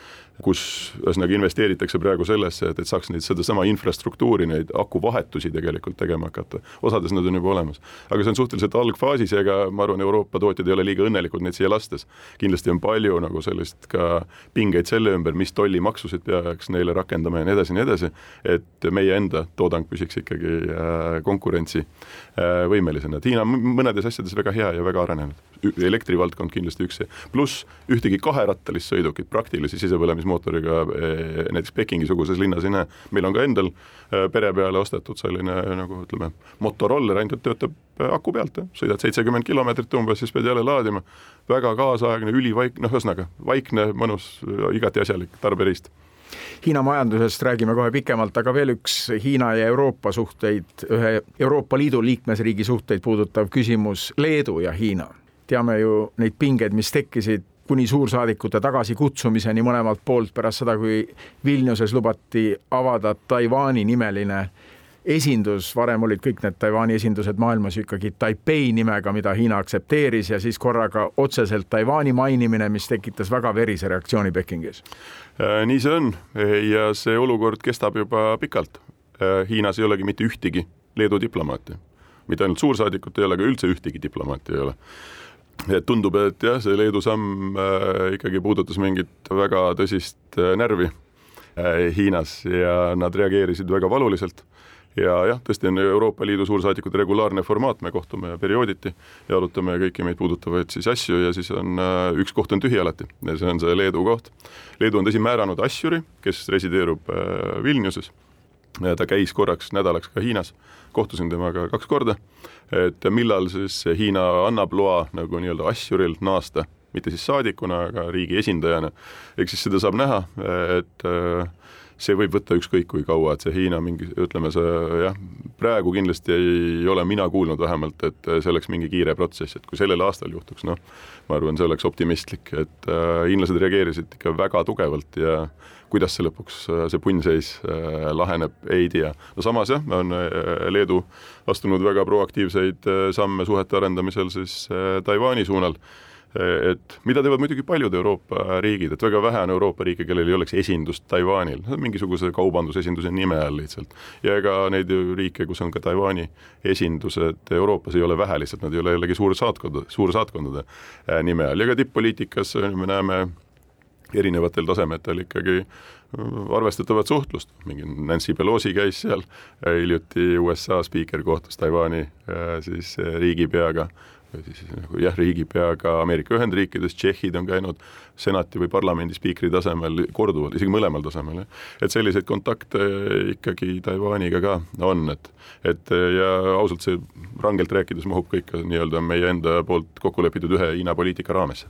kus ühesõnaga investeeritakse praegu sellesse, et, et saaks neid, sedasama infrastruktuuri, neid akuvahetusi tegelikult tegema hakata. osades nad on juba olemas, aga see on suhteliselt algfaasis ja ega ma arvan, Euroopa tootjad ei ole liiga õnnelikud neid siia lastes. kindlasti on palju nagu sellist ka pingeid selle ümber, mis tollimaksusid peaks neile rakendama ja nii edasi ja nii edasi, et meie enda toodang püsiks ikkagi äh, konkurentsivõimelisena, äh, et Hiina mõnedes asjades väga hea ja väga arenenud. elektrivaldkond kindlasti üks, pluss ühtegi kaherattalist sõidukit praktilise sisepõlemismootoriga eh, näiteks Pekingi-suguses linnas ei näe. meil on ka endal eh, pere peale ostetud selline nagu ütleme, motoroller, ainult töötab eh, aku pealt, sõidad seitsekümmend kilomeetrit umbes, siis pead jälle laadima. väga kaasaegne, ülivaik-, noh, ühesõnaga vaikne, mõnus, igati asjalik tarberiist Hiina majandusest räägime kohe pikemalt, aga veel üks Hiina ja Euroopa suhteid, ühe Euroopa Liidu liikmesriigi suhteid puudutav küsimus, Leedu ja Hiina. teame ju neid pingeid, mis tekkisid kuni suursaadikute tagasikutsumiseni mõlemalt poolt pärast seda, kui Vilniuses lubati avada Taiwan'i nimeline esindus, varem olid kõik need Taiwan'i esindused maailmas ju ikkagi Taipei nimega, mida Hiina aktsepteeris ja siis korraga otseselt Taiwan'i mainimine, mis tekitas väga verise reaktsiooni Pekingis. Äh, nii see on ja see olukord kestab juba pikalt. Äh, Hiinas ei olegi mitte ühtegi Leedu diplomaati, mitte ainult suursaadikut ei ole, aga üldse ühtegi diplomaati ei ole et tundub, et jah, see Leedu samm äh, ikkagi puudutas mingit väga tõsist äh, närvi äh, Hiinas ja nad reageerisid väga valuliselt ja jah, tõesti on Euroopa Liidu suursaadikute regulaarne formaat, me kohtume periooditi ja arutame kõiki meid puudutavaid siis asju ja siis on üks koht on tühi alati ja see on see Leedu koht. Leedu on tõsi määranud asjuri, kes resideerub Vilniuses. Ta käis korraks nädalaks ka Hiinas, kohtusin temaga kaks korda, et millal siis Hiina annab loa nagu nii-öelda asjuril naasta mitte siis saadikuna, aga riigi esindajana. ehk siis seda saab näha, et äh, see võib võtta ükskõik kui kaua, et see Hiina mingi, ütleme see jah, praegu kindlasti ei ole mina kuulnud vähemalt, et see oleks mingi kiire protsess, et kui sellel aastal juhtuks, noh, ma arvan, see oleks optimistlik, et äh, hiinlased reageerisid ikka väga tugevalt ja kuidas see lõpuks, see punnseis äh, laheneb, ei tea. no samas jah, on äh, Leedu astunud väga proaktiivseid äh, samme suhete arendamisel siis Taiwan'i suunal et mida teevad muidugi paljud Euroopa riigid, et väga vähe on Euroopa riike, kellel ei oleks esindust Taiwanil, mingisuguse kaubandusesinduse nime all lihtsalt. ja ega neid riike, kus on ka Taiwan'i esindused Euroopas ei ole vähe, lihtsalt nad ei ole jällegi suursaatkond, suursaatkondade nime all ja ka tipp-poliitikas me näeme erinevatel tasemetel ikkagi äh, arvestatavat suhtlust, mingi Nancy Pelosi käis seal, hiljuti USA spiiker kohtus Taiwan'i äh, siis riigipeaga või siis nagu jah, riigipeaga Ameerika Ühendriikides, tšehhid on käinud senati või parlamendi spiikri tasemel korduvalt, isegi mõlemal tasemel, jah. et selliseid kontakte ikkagi Taiwaniga ka on, et et ja ausalt, see rangelt rääkides mahub kõik nii-öelda meie enda poolt kokku lepitud ühe Hiina poliitika raamesse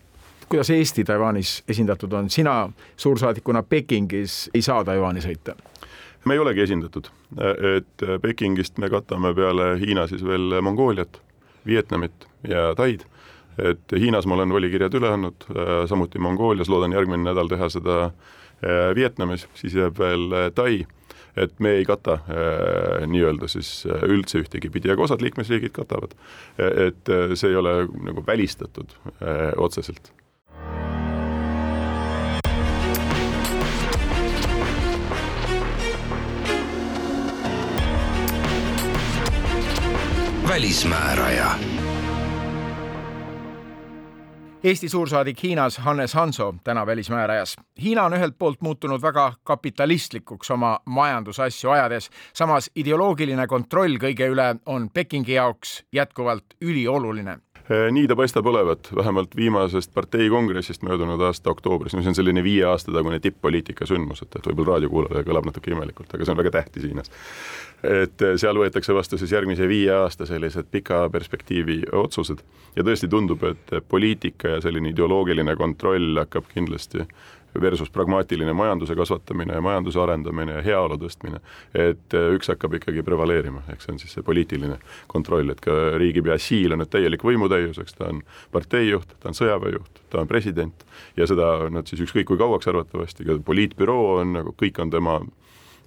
kuidas Eesti Taiwanis esindatud on, sina suursaadikuna Pekingis ei saa Taiwani sõita? me ei olegi esindatud, et Pekingist me katame peale Hiina siis veel Mongooliat Vietnamit ja Taid. et Hiinas ma olen volikirjad üle andnud, samuti Mongoolias, loodan järgmine nädal teha seda äh, Vietnamis, siis jääb veel äh, Tai et me ei kata äh, nii-öelda siis üldse ühtegi pidi, aga osad liikmesriigid katavad. et see ei ole nagu välistatud äh, otseselt välismääraja. Eesti suursaadik Hiinas Hannes Hanso täna Välismäärajas. Hiina on ühelt poolt muutunud väga kapitalistlikuks oma majandusasju ajades, samas ideoloogiline kontroll kõige üle on Pekingi jaoks jätkuvalt ülioluline nii ta paistab olevat, vähemalt viimasest parteikongressist möödunud aasta oktoobris, no see on selline viie aasta tagune tipp-poliitika sündmus, et, et võib-olla raadiokuulajale kõlab natuke imelikult, aga see on väga tähtis Hiinas. et seal võetakse vastu siis järgmise viie aasta sellised pika perspektiivi otsused ja tõesti tundub, et poliitika ja selline ideoloogiline kontroll hakkab kindlasti versus pragmaatiline majanduse kasvatamine ja majanduse arendamine ja heaolu tõstmine, et äh, üks hakkab ikkagi prevaleerima, ehk see on siis see poliitiline kontroll, et ka riigipea Xi'l on nüüd täielik võimutäius, eks ta on parteijuht, ta on sõjaväejuht, ta on president ja seda nüüd siis ükskõik kui kauaks arvatavasti, ka poliitbüroo on nagu kõik on tema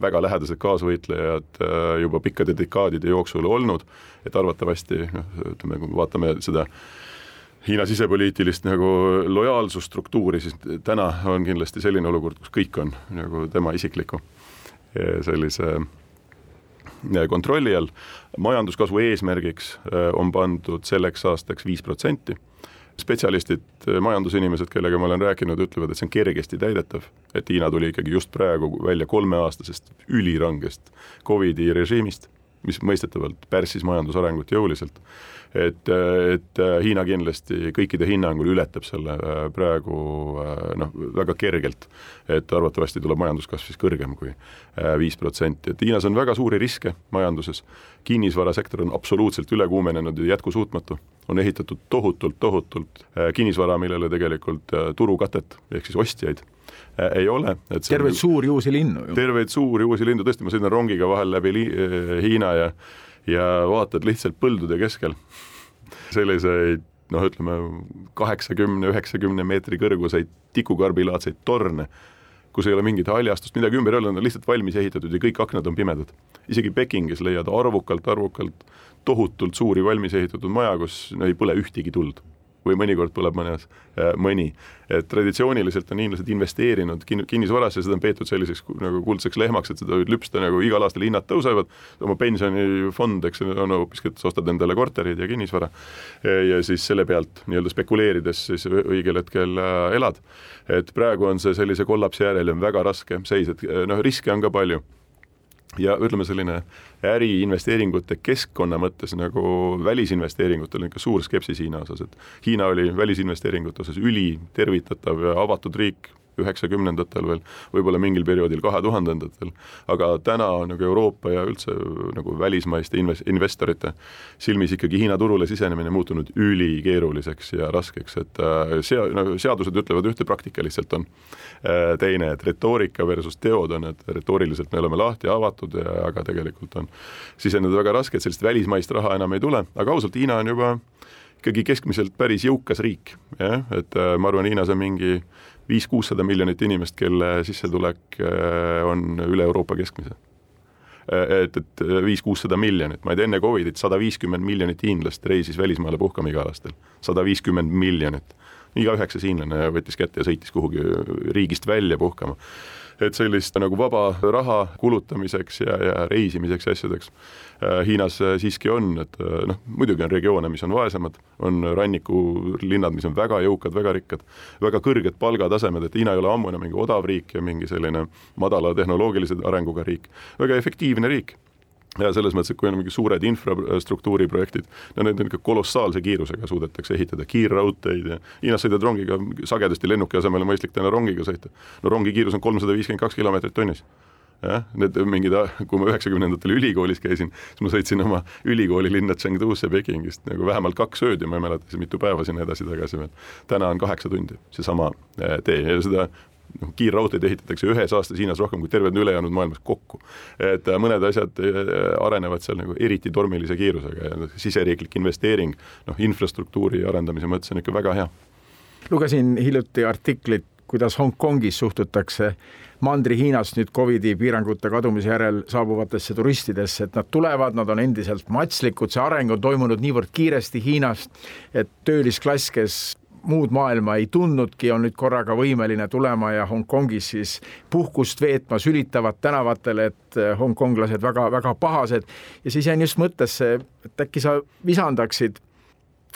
väga lähedased kaasvõitlejad äh, juba pikkade dekaadide jooksul olnud, et arvatavasti noh, ütleme, kui me vaatame seda Hiina sisepoliitilist nagu lojaalsusstruktuuri, siis täna on kindlasti selline olukord, kus kõik on nagu tema isikliku sellise äh, kontrolli all. majanduskasvu eesmärgiks äh, on pandud selleks aastaks viis protsenti. spetsialistid, majandusinimesed, kellega ma olen rääkinud, ütlevad, et see on kergesti täidetav, et Hiina tuli ikkagi just praegu välja kolmeaastasest ülirangest Covidi režiimist, mis mõistetavalt pärssis majandusarengut jõuliselt. Et, et Hiina kindlasti kõikide hinnangul ületab selle äh, praegu äh, noh, väga kergelt. et arvatavasti tuleb majanduskasv siis kõrgem kui äh, viis protsenti, et Hiinas on väga suuri riske majanduses, kinnisvarasektor on absoluutselt ülekuumenenud ja jätkusuutmatu, on ehitatud tohutult, tohutult kinnisvara, millele tegelikult turukatet ehk siis ostjaid ei ole. terveid suuri uusi linnu ju. terveid suuri uusi linnu, tõesti, ma sõidan rongiga vahel läbi Hiina ja ja vaatad lihtsalt põldude keskel selliseid noh, ütleme kaheksakümne, üheksakümne meetri kõrguseid tikukarbilaadseid torne, kus ei ole mingit haljastust, midagi ümber ei ole, nad on lihtsalt valmis ehitatud ja kõik aknad on pimedad. isegi Pekingis leiad arvukalt, arvukalt tohutult suuri valmis ehitatud maja, kus ei põle ühtegi tuld või mõnikord põleb mõnes äh, mõni. et traditsiooniliselt on hiinlased investeerinud kin-, kinnisvarasse, seda on peetud selliseks nagu kuldseks lehmaks, et seda võib lüpsta nagu igal aastal hinnad tõusevad, oma pensionifond, eks on hoopiski, et sa ostad endale korterid ja kinnisvara ja siis selle pealt nii-öelda spekuleerides siis õigel hetkel äh, elad. et praegu on see sellise kollapsi järel ja on väga raske seis, et noh, riske on ka palju ja ütleme, selline äriinvesteeringute keskkonna mõttes nagu välisinvesteeringutel on ikka suur skepsis Hiina osas, et Hiina oli välisinvesteeringute osas ülitervitatav ja avatud riik üheksakümnendatel veel, võib-olla mingil perioodil kahe tuhandendatel, aga täna nagu Euroopa ja üldse nagu välismaiste inves-, investorite silmis ikkagi Hiina turule sisenemine muutunud ülikeeruliseks ja raskeks, et äh, sea-, no seadused ütlevad ühte, praktika lihtsalt on. Äh, teine, et retoorika versus teod on, et retooriliselt me oleme lahti, avatud aga tegelikult on siseneda väga raske, et sellist välismaist raha enam ei tule, aga ausalt, Hiina on juba ikkagi keskmiselt päris jõukas riik, jah, et äh, ma arvan, Hiinas on mingi viis-kuussada miljonit inimest, kelle sissetulek äh, on üle Euroopa keskmise. Äh, et, et viis-kuussada miljonit, ma ei tea, enne Covidit sada viiskümmend miljonit hiinlast reisis välismaale puhkama igal aastal, sada viiskümmend miljonit. iga üheksas hiinlane võttis kätte ja sõitis kuhugi riigist välja puhkama et sellist nagu vaba raha kulutamiseks ja, ja reisimiseks ja asjadeks äh, Hiinas äh, siiski on, et äh, noh, muidugi on regioone, mis on vaesemad, on rannikulinnad, mis on väga jõukad, väga rikkad, väga kõrged palgatasemed, et Hiina ei ole ammu enam mingi odav riik ja mingi selline madala tehnoloogilise arenguga riik, väga efektiivne riik ja selles mõttes, et kui on mingi suured infrastruktuuriprojektid, no need on ikka kolossaalse kiirusega suudetakse ehitada, kiirraudteid ja Hiinas sõidad rongiga, sagedasti lennuki asemel on mõistlik täna rongiga sõita. no rongi kiirus on kolmsada viiskümmend kaks kilomeetrit tunnis jah, need mingid, kui ma üheksakümnendatel ülikoolis käisin, siis ma sõitsin oma ülikooli linna Chengdu'sse Pekingist nagu vähemalt kaks ööd ja ma ei mäleta siis mitu päeva sinna edasi-tagasi veel. täna on kaheksa tundi, seesama eh, tee ja seda noh, kiirraudteid ehitatakse ühes aastas Hiinas rohkem kui terve ülejäänud maailmas kokku. et äh, mõned asjad äh, arenevad seal nagu eriti tormilise kiirusega ja siseriiklik investeering noh, infrastruktuuri arendamise mõttes on ikka väga hea. lugesin hiljuti artiklit, kuidas Hongkongis suhtutakse Mandri-Hiinast nüüd Covidi piirangute kadumise järel saabuvatesse turistidesse, et nad tulevad, nad on endiselt matslikud, see areng on toimunud niivõrd kiiresti Hiinast, et töölisklass, kes muud maailma ei tundnudki, on nüüd korraga võimeline tulema ja Hongkongis siis puhkust veetma, sülitavad tänavatel, et eh, hongkonglased väga-väga pahased. ja siis jäin just mõttesse, et äkki sa visandaksid,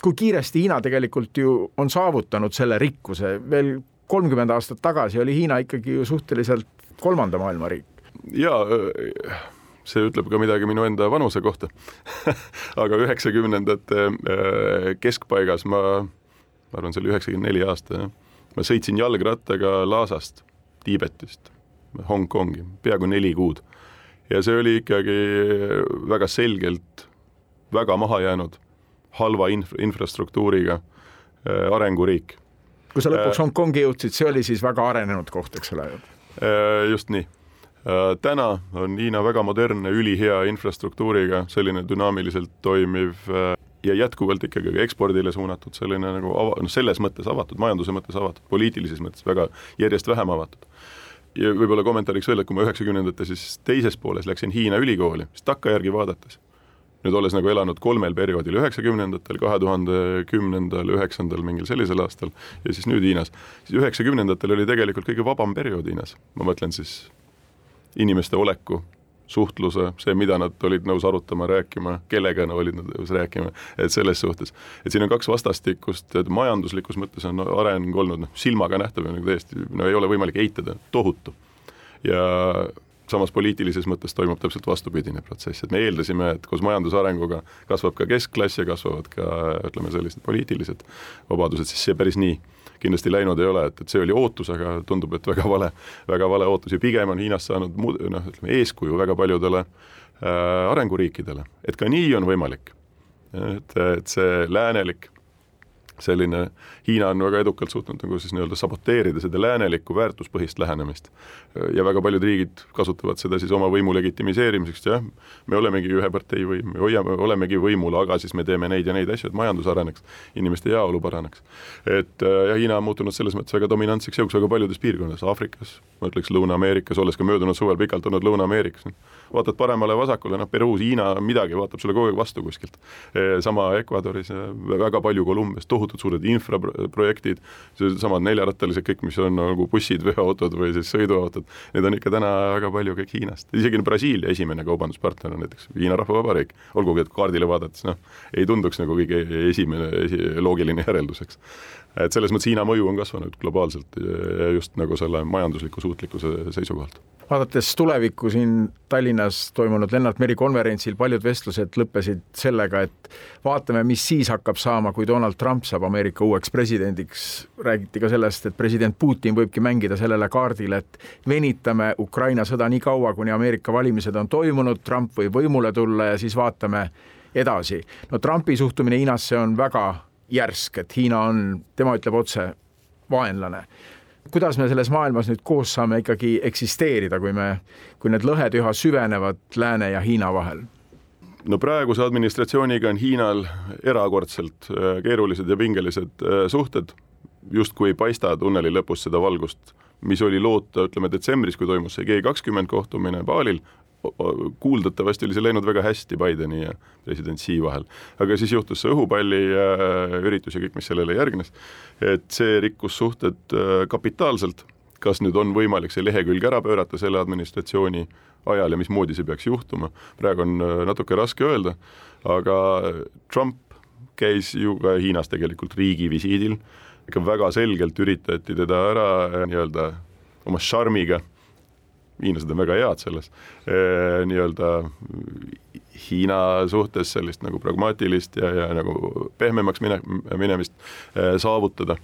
kui kiiresti Hiina tegelikult ju on saavutanud selle rikkuse, veel kolmkümmend aastat tagasi oli Hiina ikkagi ju suhteliselt kolmanda maailma riik. jaa see ütleb ka midagi minu enda vanuse kohta aga üheksakümnendate äh, keskpaigas ma, ma arvan, see oli üheksakümmend neli aasta, jah, ma sõitsin jalgrattaga Lhasast, Tiibetist Hongkongi peaaegu neli kuud. ja see oli ikkagi väga selgelt väga maha jäänud, halva inf-, infrastruktuuriga äh, arenguriik. kui sa lõpuks äh, Hongkongi jõudsid, see oli siis väga arenenud koht, eks ole? Äh, just nii Äh, täna on Hiina väga modernne, ülihea infrastruktuuriga, selline dünaamiliselt toimiv äh, ja jätkuvalt ikkagi ekspordile suunatud, selline nagu ava-, noh, selles mõttes avatud, majanduse mõttes avatud, poliitilises mõttes väga järjest vähem avatud. ja võib-olla kommentaariks veel, et kui ma üheksakümnendate siis teises pooles läksin Hiina ülikooli, siis takkajärgi vaadates, nüüd olles nagu elanud kolmel perioodil, üheksakümnendatel, kahe tuhande kümnendal, üheksandal, mingil sellisel aastal ja siis nüüd Hiinas, siis üheksakümnendatel oli tegelikult kõige vabam periood Hiinas, ma mõtlen siis inimeste oleku, suhtluse, see, mida nad olid nõus arutama, rääkima, kellega nad olid nõus rääkima, et selles suhtes, et siin on kaks vastastikust, et majanduslikus mõttes on areng olnud noh, silmaga nähtav ja nagu täiesti no ei ole võimalik eitada, tohutu. ja samas poliitilises mõttes toimub täpselt vastupidine protsess, et me eeldasime, et koos majandusarenguga kasvab ka keskklass ja kasvavad ka ütleme, sellised poliitilised vabadused, siis see päris nii kindlasti läinud ei ole, et, et see oli ootus, aga tundub, et väga vale, väga vale ootus ja pigem on Hiinast saanud muud, noh, ütleme eeskuju väga paljudele äh, arenguriikidele, et ka nii on võimalik. et, et see läänelik selline, Hiina on väga edukalt suutnud nagu siis nii-öelda saboteerida seda läänelikku väärtuspõhist lähenemist. ja väga paljud riigid kasutavad seda siis oma võimu legitimiseerimiseks, jah, me olemegi ühe partei võim, me hoiame, olemegi võimul, aga siis me teeme neid ja neid asju, et majandus areneks, inimeste heaolu paraneks. et ja Hiina on muutunud selles mõttes väga dominantseks jõuks väga paljudes piirkondades, Aafrikas, ma ütleks Lõuna-Ameerikas, olles ka möödunud suvel pikalt olnud Lõuna-Ameerikas, vaatad paremale-vasakule, noh, Peruus, Hiina, midagi vaatab sulle kogu aeg vastu kuskilt. sama Ecuadoris, väga palju Kolumbias, tohutult suured infraprojektid, samad neljarattalised kõik, mis on nagu bussid, veoautod või siis sõiduautod, need on ikka täna väga palju kõik Hiinast, isegi Brasiilia esimene kaubanduspartner on näiteks Hiina Rahvavabariik, olgugi et kaardile vaadates noh, ei tunduks nagu kõige esimene esi,, loogiline järeldus, eks. Et selles mõttes Hiina mõju on kasvanud globaalselt just nagu selle majandusliku suutlikkuse seisukohalt vaadates tulevikku siin Tallinnas toimunud Lennart Meri konverentsil, paljud vestlused lõppesid sellega, et vaatame, mis siis hakkab saama, kui Donald Trump saab Ameerika uueks presidendiks. räägiti ka sellest, et president Putin võibki mängida sellele kaardile, et venitame Ukraina sõda nii kaua, kuni Ameerika valimised on toimunud, Trump võib võimule tulla ja siis vaatame edasi. no Trumpi suhtumine Hiinasse on väga järsk, et Hiina on, tema ütleb otse, vaenlane kuidas me selles maailmas nüüd koos saame ikkagi eksisteerida, kui me, kui need lõhed üha süvenevad Lääne ja Hiina vahel? no praeguse administratsiooniga on Hiinal erakordselt äh, keerulised ja pingelised äh, suhted, justkui ei paista tunneli lõpus seda valgust, mis oli loota, ütleme detsembris, kui toimus see G kakskümmend kohtumine Balil, kuuldavasti oli see läinud väga hästi Bideni ja president Xi vahel. aga siis juhtus see õhupalli äh, ja kõik, mis sellele järgnes, et see rikkus suhted äh, kapitaalselt, kas nüüd on võimalik see lehekülg ära pöörata selle administratsiooni ajal ja mismoodi see peaks juhtuma, praegu on äh, natuke raske öelda, aga Trump käis ju ka Hiinas tegelikult riigivisiidil, ikka väga selgelt üritati teda ära nii-öelda oma šarmiga hiinlased on väga head selles e,, nii-öelda Hiina suhtes sellist nagu pragmaatilist ja, ja nagu pehmemaks mine, minemist e, saavutada.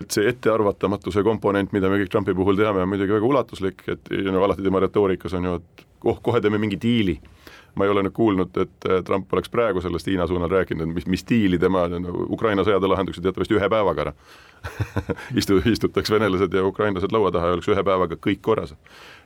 et see ettearvatamatuse komponent, mida me kõik Trumpi puhul teame, on muidugi väga ulatuslik, et no alati tema retoorikas on ju, et oh, kohe teeme mingi diili ma ei ole nüüd kuulnud, et Trump oleks praegu sellest Hiina suunal rääkinud, mis, mis diili tema no, Ukraina sõjade lahenduseks teatavasti ühe päevaga ära istu, istutaks venelased ja ukrainlased laua taha ja oleks ühe päevaga kõik korras.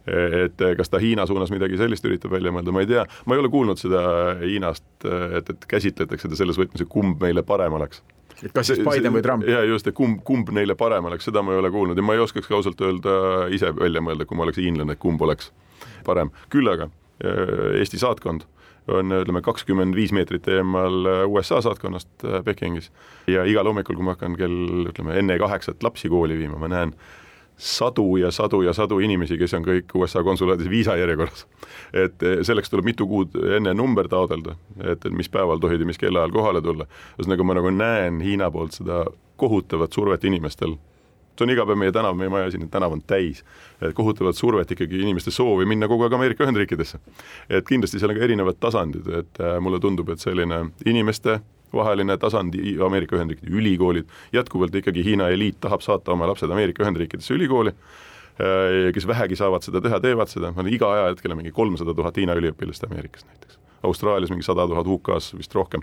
Et kas ta Hiina suunas midagi sellist üritab välja mõelda, ma ei tea, ma ei ole kuulnud seda Hiinast, et, et käsitletakse seda selles võtmes, et kumb meile parem oleks. Et kas siis Biden või Trump? ja just, et kumb, kumb neile parem oleks, seda ma ei ole kuulnud. Ja ma ei oskaks ka ausalt öelda ise välja mõelda, kui ma oleks hiinlane, kumb oleks parem, küll aga Äh, Eesti saatkond on ütleme kakskümmend viis meetrit eemal USA saatkonnast äh, Pekingis. Ja igal hommikul, kui ma hakkan kell ütleme enne kaheksat lapsi kooli viima, ma näen sadu ja sadu ja sadu inimesi, kes on kõik USA konsulaadis viisajärjekorras. et selleks tuleb mitu kuud enne number taotleda, et, et mis päeval tohid ja mis kellaajal kohale tulla. ühesõnaga ma nagu näen Hiina poolt seda kohutavat survet inimestel see on iga päev meie tänav, meie maja siin tänav on täis, et kohutavat survet ikkagi inimeste soovi minna kogu aeg Ameerika Ühendriikidesse. et kindlasti seal on ka erinevad tasandid, et äh, mulle tundub, et selline inimeste vaheline tasand, Ameerika Ühendriikide ülikoolid, jätkuvalt ikkagi Hiina eliit tahab saata oma lapsed Ameerika Ühendriikidesse ülikooli äh, kes vähegi saavad seda teha, teevad seda, iga ajahetkel on mingi kolmsada tuhat Hiina üliõpilast Ameerikas näiteks Austraalias mingi sada tuhat, UK-s vist rohkem.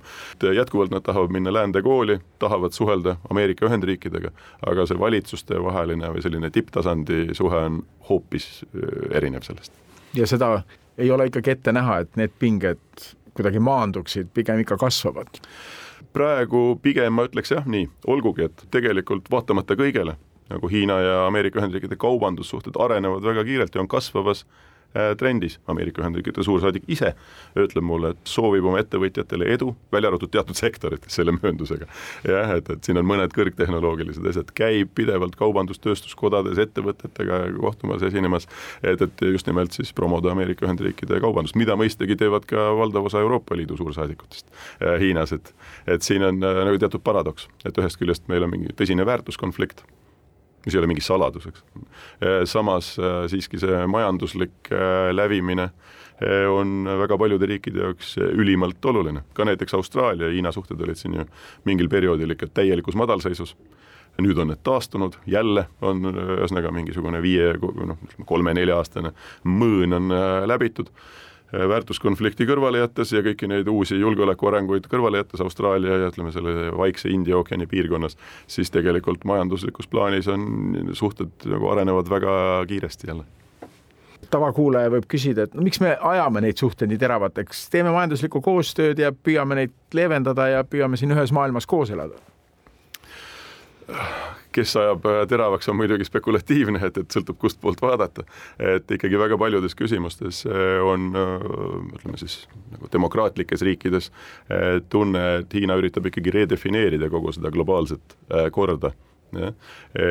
jätkuvalt nad tahavad minna läände kooli, tahavad suhelda Ameerika Ühendriikidega, aga see valitsustevaheline või selline tipptasandi suhe on hoopis äh, erinev sellest. ja seda ei ole ikkagi ette näha, et need pinged kuidagi maanduksid, pigem ikka kasvavad? Praegu pigem ma ütleks jah, nii, olgugi et tegelikult vaatamata kõigele, nagu Hiina ja Ameerika Ühendriikide kaubandussuhted arenevad väga kiirelt ja on kasvavas trendis. Ameerika Ühendriikide suursaadik ise ütleb mulle, et soovib oma ettevõtjatele edu, välja arvatud teatud sektorites selle mööndusega. jah, et, et siin on mõned kõrgtehnoloogilised asjad, käib pidevalt kaubandus-tööstuskodades ettevõtetega kohtumas, esinemas, et, et just nimelt siis promoda Ameerika Ühendriikide kaubandust, mida mõistagi teevad ka valdav osa Euroopa Liidu suursaadikutest äh, Hiinas, et et siin on äh, nagu teatud paradoks, et ühest küljest meil on mingi tõsine väärtuskonflikt mis ei ole mingi saladus, eks. samas äh, siiski see majanduslik äh, lävimine äh, on väga paljude riikide jaoks ülimalt oluline, ka näiteks Austraalia ja Hiina suhted olid siin ju mingil perioodil ikka täielikus madalseisus. Nüüd on need taastunud, jälle on ühesõnaga mingisugune viie, noh, kolme-nelja-aastane mõõn on läbitud. Äh, väärtuskonflikti kõrvale jättes ja kõiki neid uusi julgeolekuarenguid kõrvale jättes Austraalia ja ütleme, selle Vaikse India ookeani piirkonnas, siis tegelikult majanduslikus plaanis on suhted nagu arenevad väga kiiresti jälle. Tavakuulaja võib küsida, et no miks me ajame neid suhteid nii teravateks, teeme majanduslikku koostööd ja püüame neid leevendada ja püüame siin ühes maailmas koos elada kes ajab äh, teravaks, on muidugi spekulatiivne, et, et sõltub, kustpoolt vaadata. et ikkagi väga paljudes küsimustes äh, on äh, ütleme siis nagu demokraatlikes riikides tunne, et Hiina üritab ikkagi redefineerida kogu seda globaalset korda jah,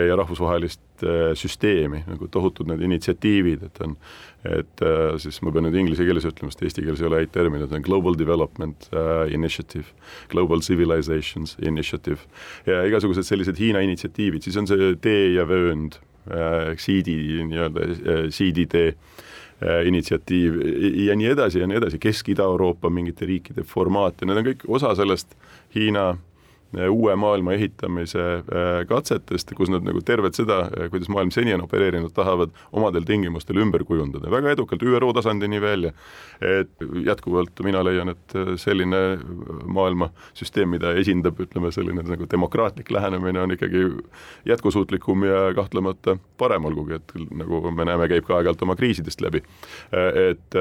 ja rahvusvahelist äh, süsteemi, nagu tohutud need initsiatiivid, et on, et äh, siis ma pean nüüd inglise keeles ütlema, sest eesti keeles ei ole häid termineid, on Global Development Initiative, Global Civilizations Initiative. Ja igasugused sellised Hiina initsiatiivid, siis on see tee ja vöönd siidi nii-öelda siiditee initsiatiiv ja nii edasi ja nii edasi, Kesk-Ida-Euroopa mingite riikide formaat ja need on kõik osa sellest Hiina äh, uue maailma ehitamise äh, katsetest, kus nad nagu tervet seda, äh, kuidas maailm seni on opereerinud, tahavad omadel tingimustel ümber kujundada, väga edukalt ÜRO tasandini välja. et jätkuvalt mina leian, et äh, selline maailmasüsteem, mida esindab, ütleme selline nagu demokraatlik lähenemine on ikkagi jätkusuutlikum ja kahtlemata parem, olgugi et nagu me näeme, käib ka aeg-ajalt oma kriisidest läbi. et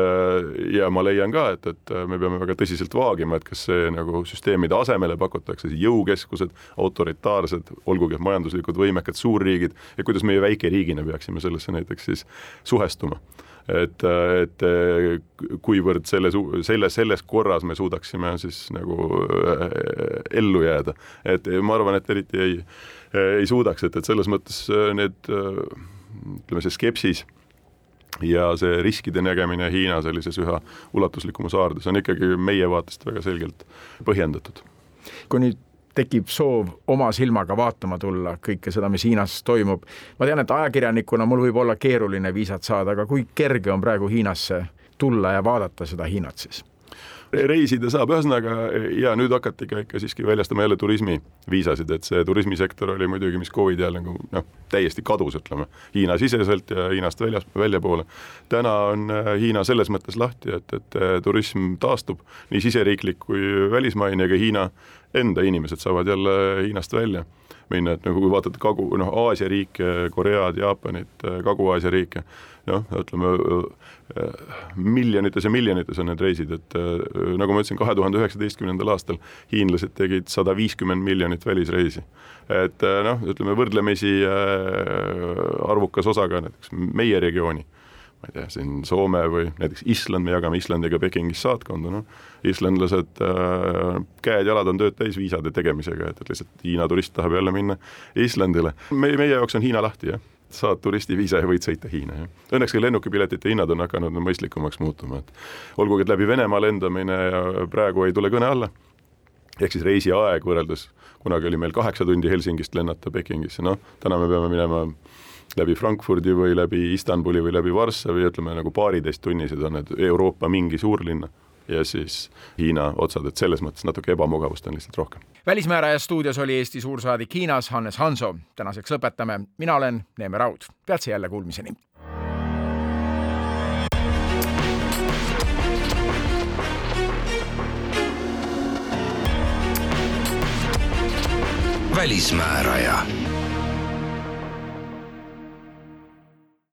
ja ma leian ka, et, et me peame väga tõsiselt vaagima, et kas see nagu süsteem, mida asemele pakutakse, jõu jõukeskused, autoritaarsed, olgugi et majanduslikud võimekad suurriigid ja kuidas meie väikeriigina peaksime sellesse näiteks siis suhestuma et, et kuivõrd selle, selle, selles korras me suudaksime siis nagu äh, ellu jääda. et ma arvan, et eriti ei, ei suudaks, et, et selles mõttes äh, need ütleme, see skepsis ja see riskide nägemine Hiina sellises üha ulatuslikumas haardes on ikkagi meie vaatest väga selgelt põhjendatud. kui nüüd tekib soov oma silmaga vaatama tulla kõike seda, mis Hiinas toimub. ma tean, et ajakirjanikuna mul võib olla keeruline viisat saada, aga kui kerge on praegu Hiinasse tulla ja vaadata seda Hiinat siis? reisida saab, ühesõnaga ja nüüd hakati ka ikka siiski väljastama jälle turismiviisasid, et see turismisektor oli muidugi, mis Covidi ajal nagu noh, täiesti kadus, ütleme, Hiina-siseselt ja Hiinast väljas, väljapoole. täna on äh, Hiina selles mõttes lahti, et, et äh, turism taastub, nii siseriiklik kui välismaine ka Hiina enda inimesed saavad jälle Hiinast välja minna, et nagu kui vaatad Kagu, noh, Aasia riike, Koread, Jaapanit, Kagu-Aasia riike, noh, ütleme miljonites ja miljonites on need reisid, et nagu ma ütlesin, kahe tuhande üheksateistkümnendal aastal hiinlased tegid sada viiskümmend miljonit välisreisi. et noh, ütleme võrdlemisi arvukas osa ka näiteks meie regiooni ma ei tea, siin Soome või näiteks Island, me jagame Islandiga Pekingis saatkonda, noh, islandlased äh,, käed-jalad on tööd täis viisade tegemisega, et, et lihtsalt Hiina turist tahab jälle minna Islandile. meie, meie jaoks on Hiina lahti, jah saad turistiviisa ja võid sõita Hiina, jah. Õnneks ka lennukipiletite hinnad on hakanud mõistlikumaks muutuma, et olgugi, et läbi Venemaa lendamine ja praegu ei tule kõne alla ehk siis reisiaeg võrreldes, kunagi oli meil kaheksa tundi Helsingist lennata Pekingisse, noh, täna me peame minema läbi Frankfurdi või läbi Istanbuli või läbi Varssavi, ütleme nagu paariteist tunnised on need Euroopa mingi suurlinna ja siis Hiina otsad, et selles mõttes natuke ebamugavust on lihtsalt rohkem. välismääraja stuudios oli Eesti suursaadik Hiinas Hannes Hanso. tänaseks lõpetame, mina olen Neeme Raud, peatse jälle kuulmiseni. välismääraja